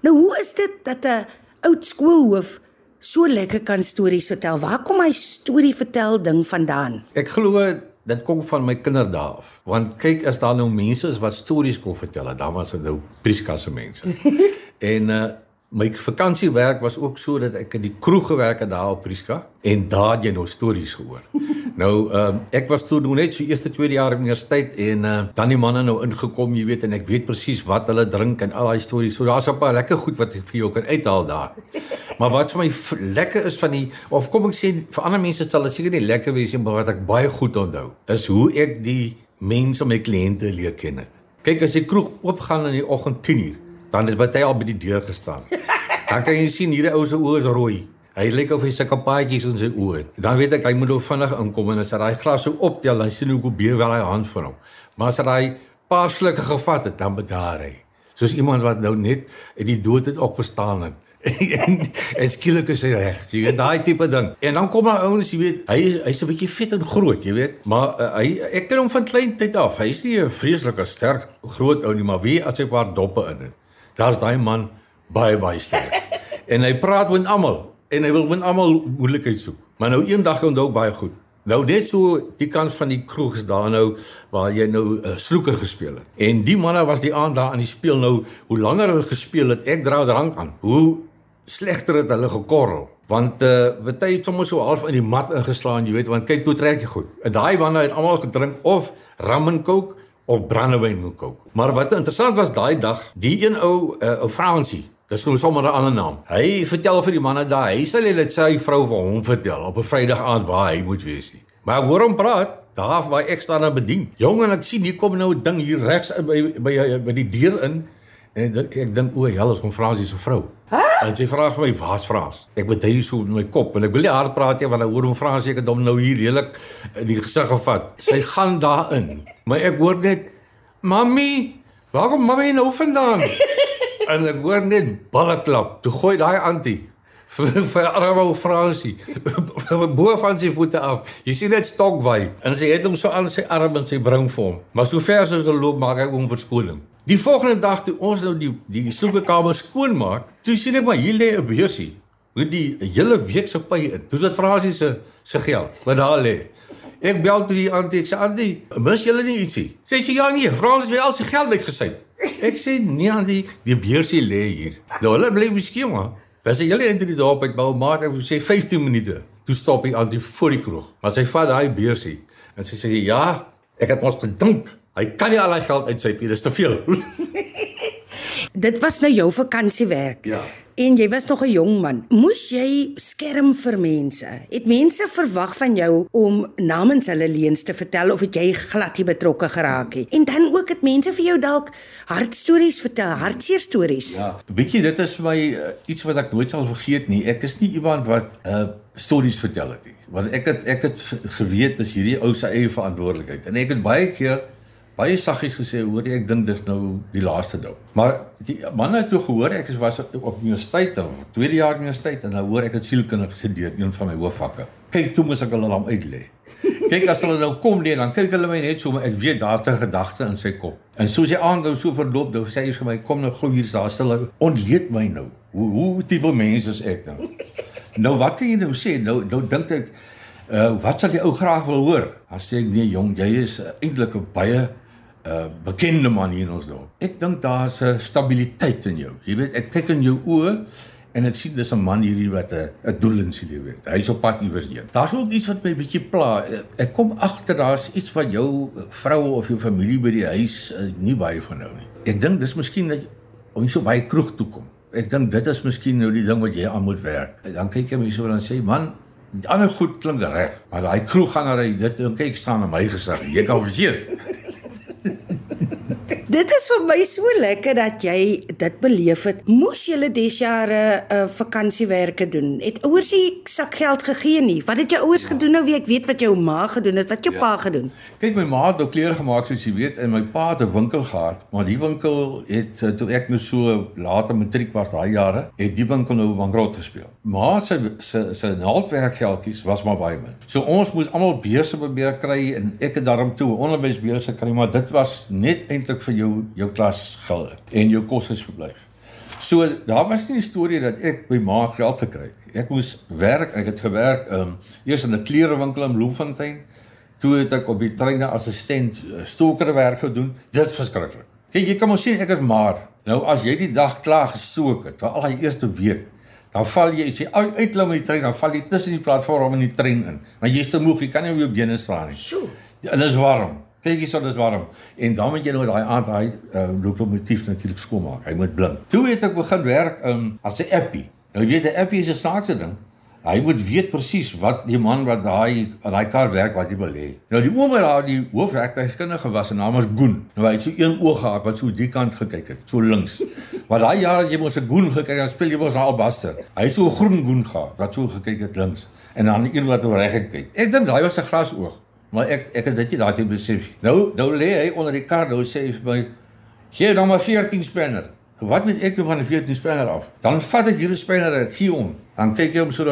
Nou hoe is dit dat 'n oud skoolhoof so lekker kan stories vertel? Waar kom hy storie vertel ding vandaan? Ek glo dit kom van my kinderdae af. Want kyk, as daar nou mense is wat stories kon vertel, dan was dit nou Priska se mense. en uh my vakansiewerk was ook so dat ek in die kroeg gewerk het daar op Priska en daar het jy nou stories gehoor. nou uh, ek was toe nog net so eerste tweede jaar universiteit en uh dan die manne nou ingekom, jy weet en ek weet presies wat hulle drink en al daai stories. So daar's 'n paar lekker goed wat vir jou kan uithaal daar. Maar wat vir my lekker is van die of kom ek sê vir ander mense sal dit seker nie lekker wees nie, maar wat ek baie goed onthou is hoe ek die mense my kliënte leer ken het. Kyk as die kroeg oopgaan in die oggend 10:00 dan het baie al by die deur gestaan. Dan kan jy sien hierdie ou se oë is rooi. Hy lyk of hy sulke paadjies in sy oë het. Dan weet ek hy moet nou vinnig inkom en as hy daai glas so optel, dan sien hoe probeer wel hy hand vir hom. Maar as hy paar slukke gevat het, dan bedaar hy. Soos iemand wat nou net uit die dood het opgestaan het. en, en skielik is hy reg. Jy weet daai tipe ding. En dan kom daar ouens, jy weet, hy hy's 'n bietjie vet en groot, jy weet, maar uh, hy ek ken hom van klein tyd af. Hy's nie 'n vreeslike sterk groot ou nie, maar wie as hy 'n paar doppe in het. Daar's daai man baie baie sterk. en hy praat met almal en hy wil met almal moeilikheid soek. Maar nou eendag onthou baie goed. Nou net so die kant van die kroeg is daar nou waar jy nou uh, sloeker gespeel het. En die manne was die aand daar aan die speel nou hoe langer hulle gespeel het, ek dra drank aan. Hoe slegter het hulle gekorrel. Want uh baie het sommer so half in die mat ingeslaan, jy weet, want kyk toe trek jy goed. En daai manne het almal gedrink of rum en coke of brandewyn en coke. Maar wat interessant was daai dag, die een ou uh, ou Fransie Dis nou sommer 'n ander naam. Hy vertel vir die manne daar, hy sal hulle sy vrou vir hom vertel op 'n Vrydag aand waar hy moet wees nie. Maar hoor hom praat, daar waar ek staan en bedien. Jong en ek sien hier kom nou 'n ding hier regs by by by die deur in en ek, ek dink o, hel is hom Fransie se vrou. Huh? En sy vra vir my, "Waar's Frans?" Ek moet hy so in my kop en ek wil nie hard praat nie want ek hoor hom Fransie ek het hom nou hier redelik in die gesig gevat. Sy gaan daarin. Maar ek hoor net, "Mamy, waar kom mamy nou vandaan?" En ek hoor net balle klap. Toe gooi daai antie vir arme Fransie bo van sy voete af. Jy sien net stokwy en sy het hom so aan sy arm en sy bring vir hom. Maar so ver as hy loop maak hy hom verskoning. Die volgende dag toe ons nou die die soekekamer skoon maak, toe sien ek maar hier lê 'n beursie met die hele week se pay in. Dis wat Fransie se se geld wat daar lê. Ek bel toe die antie, ek sê antie, mis julle nie ietsie? Sê sy ja nee, Fransie het al sy geld uitgesy. Ek sê nee aan die die beursie lê hier. Nou hulle bly miskien maar. Was hy hele eintlik daar op by bou maar ek sê 15 minute. Toe stop hy aan die voor die kroeg. Maar sy vat daai beursie en sy sê ja, ek het mos gedink. Hy kan nie al daai geld uit sy pie, dis te veel. Dit was nou jou vakansiewerk. Ja. En jy was nog 'n jong man. Moes jy skerm vir mense? Het mense verwag van jou om namens hulle leuns te vertel of het jy glad nie betrokke geraak nie? En dan ook het mense vir jou dalk hartstories vertel, hartseer stories. Ja. Weet jy, dit is my uh, iets wat ek nooit sal vergeet nie. Ek is nie iemand wat uh stories vertel het nie. Want ek het ek het geweet dis hierdie ou se eie verantwoordelikheid. En ek het baie keer baie saggies gesê hoor jy ek dink dis nou die laaste ding. Maar die man het toe gehoor ek was op universiteit of tweede jaar universiteit en nou hoor ek het sielkunde gestudeer een van my hoofvakke. Kyk toe moet ek hulle hom uitlê. Kyk as hulle nou kom nee dan kyk hulle my net so maar ek weet daar's 'n gedagte in sy kop. En soos hy aan nou so verloop nou sê hy vir my kom nou gou hier daar stil ontleed my nou. Hoe hoe tipe mens is ek nou? Nou wat kan jy nou sê? Nou nou dink ek uh wat sal die ou graag wil hoor? As sê ek nee jong, jy is uh, eintlik 'n baie uh bekende man hier in ons dorp. Ek dink daar's 'n stabiliteit in jou. Jy weet, ek kyk in jou oë en ek sien dis 'n man hierdie wat 'n 'n doel in sy lewe het. Hy's op pad iewers heen. Daar's ook iets wat my bietjie pla. Ek kom agter daar's iets wat jou vrou of jou familie by die huis uh, nie baie van hou nie. Ek dink dis miskien dat om jy so baie kroeg toe kom. Ek dink dit is miskien nou die ding wat jy aan moet werk. Dan kyk jy my so dan sê man Die ander goed klink reg, maar daai kroeg gaan na dit kyk staan in my gesig. Jy kan verseker. Dit is vir my so lekker dat jy dit beleef het. Moes jy des jare 'n uh, eh, vakansiewerke doen? Het ouers nie sak geld gegee nie? Wat het jou ouers ja. gedoen nou wie ek weet wat jou ma gedoen het? Wat jou ja. pa gedoen? Kyk my ma het nou klere gemaak soos jy weet en my pa het 'n winkel gehad, maar die winkel het eh, toe ek nou so later matriek was daai jare, het die winkel nou bankrot gespeel. Ma se se se naaldwerkgeldjies was maar baie min. So ons moes almal beurse probeer kry en ek het daarom toe onderwysbeurse kry, maar dit was net eintlik vir jou jou klas geld en jou koshuisverblyf. So daar was nie 'n storie dat ek by ma geld gekry het. Ek moes werk, ek het gewerk ehm um, eers in 'n klere-winkel in Bloemfontein. Toe het ek op die treine assistent uh, stokerwerk gedoen. Dit is verskriklik. Kyk, jy kan mos sien ek is maar. Nou as jy die dag klaar gestook het, vir al die eerste week, dan val jy as jy uitklim met die trein, dan val jy tussen die platform en die trein in. Want jy's te moeg, jy kan nie op jou bene staan nie. Sjoe. Dit is warm. Kyk hierso, dit is warm. En dan moet jy nou daai aand daai uh, lokomotief natuurlik skoonmaak. Hy moet blink. Toe het ek begin werk um, as 'n appie. Nou jy weet 'n appie is 'n snaakse ding. Hy moet weet presies wat die man wat daai daai kar werk wat hy wil hê. Nou die oom wat daar die hoofwerktuigkundige was, sy naam was Goen. Nou hy het so een oog gehad wat so die kant gekyk het, so links. Maar daai jare jy mos 'n Goen gekyk, dan speel jy mos al Buster. Hy het so 'n groen Goen gehad wat so gekyk het links en dan een wat oor reg gekyk. Ek dink daai was 'n grasoog. Maar ek ek het dit nie daardie besef. Nou nou lê hy onder die kar, nou sê hy vir my: "Gee dan maar 14 spanner." Wat moet ek doen van die 14 speler af? Dan vat ek hierdie speler en gee hom. Dan kyk jy hom so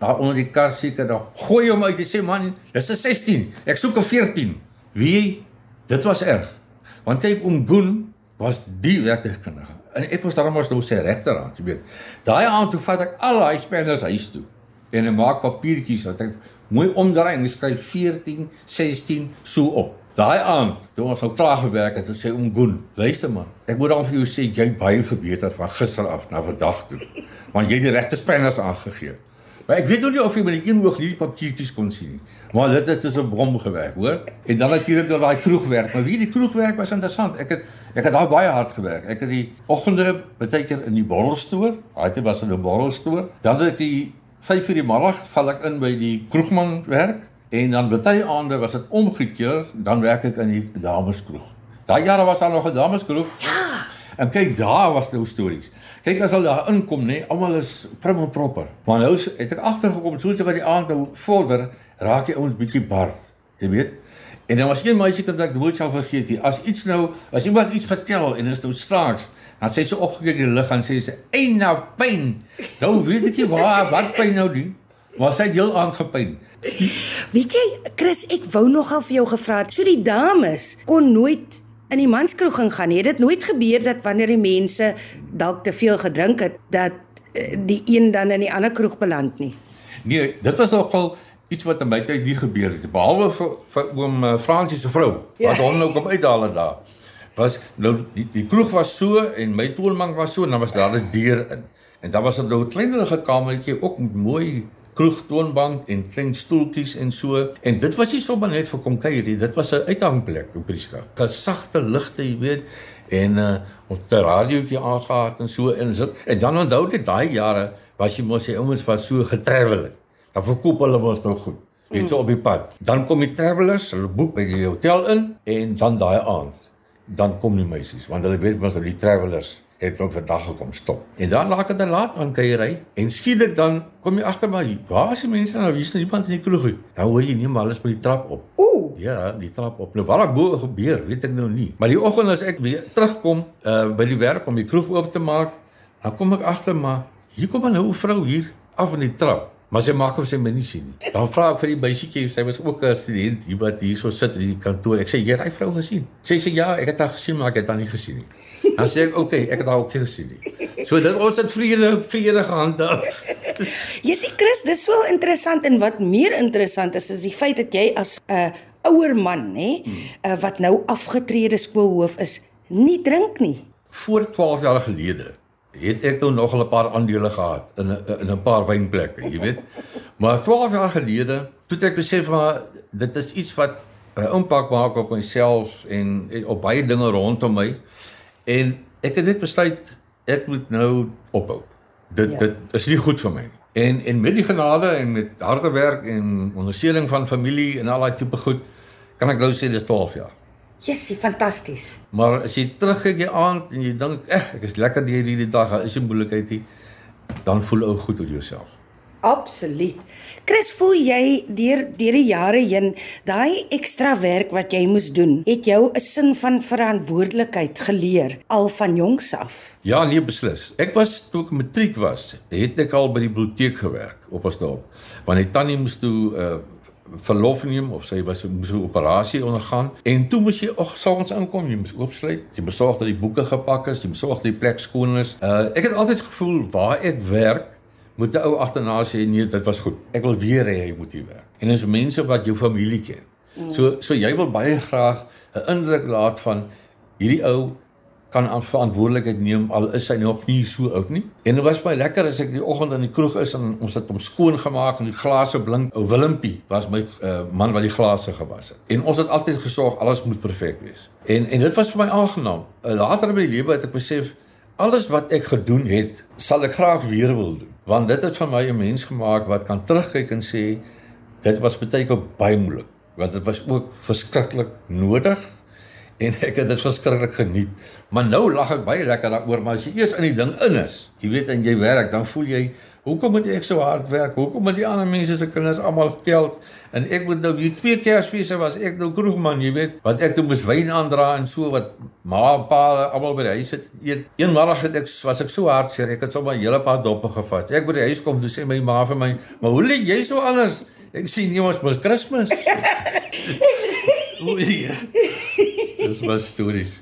daar onder die kar seker dan gooi hom uit en sê man, dis 'n 16. Ek soek 'n 14. Wie? Dit was erg. Want kyk oom Goen was die werktuigkundige. En ek was daarom was nou sy regterhand, jy weet. Daai aand toe vat ek al daai spelers huis toe en ek maak papiertjies dat ek mooi omdraai en skryf 14, 16 so op. Daai aand, toe ons al klaar gewerk het, het sê oom Goen, luister man, ek moet dan vir jou sê jy baie verbeter van gister af na vandag toe. Want jy het die regte spanners aangegee. Maar ek weet nie of jy met die een oog hierdie papiertjies kon sien nie. Maar dit het tussen brom gewerk, hoor. En dan het jy dit oor daai kroegwerk. Maar wie die kroegwerk was interessant. Ek het ek het daar baie hard gewerk. Ek het die oggende baie keer in die borrelstoer, daai tyd was 'n borrelstoer. Dan het ek die 5 uur die middag val ek in by die kroegman werk En dan baie aande was dit omgekeer, dan werk ek in die dameskroeg. Daai jare was daar nog 'n dameskroeg. Ja. En kyk, daar was nou stories. Kyk as hulle daar inkom, nê, almal is prim en proper. Maar nou het ek agtergekom, soos wat die aand nou vorder, raak die ouens bietjie bar. Jy weet? En dan was een meisie wat ek nooit sal vergeet nie. As iets nou, as iemand iets vertel en dit is nou straaks, dan sê sy opgekyk in die lig en sê sy, "Ei nou pyn." Nou weet ek nie waar wat pyn nou doen. Maar sy het heel aand gepyn. Weet jy, Chris, ek wou nogal vir jou gevra het. So die dames kon nooit in die manskroeg gaan nie. Het dit nooit gebeur dat wanneer die mense dalk te veel gedrink het dat eh, die een dan in die ander kroeg beland nie. Nee, dit was nogal iets wat in my tyd nie gebeur het behalwe vir, vir oom eh, Fransie se vrou ja. wat hom nou kom uithaal het daar. Was nou die, die kroeg was so en my toonbank was so en dan was daar 'n deur in. En dan was daar nou 'n kleinerige kamertjie ook met mooi kroegtoonbank en klein stoeltjies en so en dit was nie sommer net vir kom kuier nie dit was 'n uithangplek op Prieska. 'n Sagte ligte, jy weet, en uh ons te radiootjie aangehaat en so en so en dan onthou dit daai jare was jy mos jy ouens wat so getravel het. Dan verkoop hulle mos nog goed. Net so op die pad. Dan kom die travelers, hulle boek by die hotel in en dan daai aand dan kom die meisies want hulle weet mos dat die travelers het op vandag gekom stop. En dan laat ek dit laat aan kuiery en skielik dan kom jy agter maar waar is die mense nou? Wie's nou iemand in die kroeg? Dan hoor jy nie maar alles by die trap op. Ooh, ja, die trap op. Nou wat bo gebeur, weet ek nou nie. Maar die oggend as ek weer terugkom uh by die werk om die kroeg oop te maak, dan kom ek agter maar hier kom 'n ou vrou hier af in die trap. Maar sy maak of sy my nie sien nie. Dan vra ek vir die meisietjie, sy was ook 'n student hier wat hier so sit in die kantoor. Ek sê, "Jy het hy vrou gesien?" Sy sê, "Ja, ek het haar gesien, maar ek het haar nie gesien nie." Dan sê ek, "Oké, okay, ek het haar ook nie gesien nie." So dit ons het vrede vrede gehandhaaf. jy sien Chris, dis so interessant en wat meer interessant is is die feit dat jy as 'n uh, ouer man, nê, hmm. uh, wat nou afgetrede skoolhoof is, nie drink nie. Voor 12 jaar gelede het ek nou nog 'n paar aandele gehad in 'n in 'n paar wynplekke, jy weet. Maar 12 jaar gelede, toe ek besef maar dit is iets wat 'n uh, impak maak op myself en, en op baie dinge rondom my. En ek het net besluit ek moet nou ophou. Dit ja. dit is nie goed vir my nie. En en met die genade en met harde werk en ondersteuning van familie en al daai tipe goed kan ek nou sê dis 12 jaar. Jessie, fantasties. Maar as jy terugkyk jy aand en jy dink, "Ag, ek is lekker deur hierdie dag, is 'n moeilikheid hier." Dan voel ou goed oor jouself. Absoluut. Chris, voel jy deur deur die jare heen daai ekstra werk wat jy moes doen, het jou 'n sin van verantwoordelikheid geleer al van jongs af? Ja, nee beslis. Ek was toe ek matriek was, het ek al by die biblioteek gewerk op ons dorp. Want die tannie moes toe uh verlof neem of sy was moes 'n operasie ondergaan en toe moes jy ook soggens inkom, jy moes oopsluit, jy besorg dat die boeke gepak is, jy besorg dat die plek skoon is. Uh ek het altyd gevoel waar ek werk moet 'n ou agterna sê nee, dit was goed. Ek wil weer hê hy moet hier werk. En dis mense wat jou familie ken. Mm. So so jy wil baie graag 'n indruk laat van hierdie ou kan aan verantwoordelikheid neem al is hy nog nie so oud nie. En dit was baie lekker as ek die oggend in die kroeg is en ons het hom skoon gemaak en die glase blink. Ou Willempie was my uh, man wat die glase gewas het. En ons het altyd gesorg alles moet perfek wees. En en dit was vir my aangenaam. Uh, later in my lewe het ek besef alles wat ek gedoen het, sal ek graag weer wil doen. Want dit het van my 'n mens gemaak wat kan terugkyk en sê dit was baie keer baie moeilik, want dit was ook verskriklik nodig en ek het dit verskriklik geniet. Maar nou lag ek baie lekker daaroor, maar as jy eers in die ding in is, jy weet en jy werk, dan voel jy, hoekom moet ek so hard werk? Hoekom moet die ander mense se kinders almal geld en ek moet nou hier twee Kersfeeste was ek nou kroegman, jy weet, wat ek toe moes wyn aandra en so wat ma en pa almal by die huis het. Een, een middag het ek was ek so hartseer, ek het sommer 'n hele paar doppe gevat. Ek by die huis kom, toe sê my ma vir my, "Maar hoe lê jy so anders?" Ek sê, "Nee, ons mos Kersfees." Dat is mijn stories.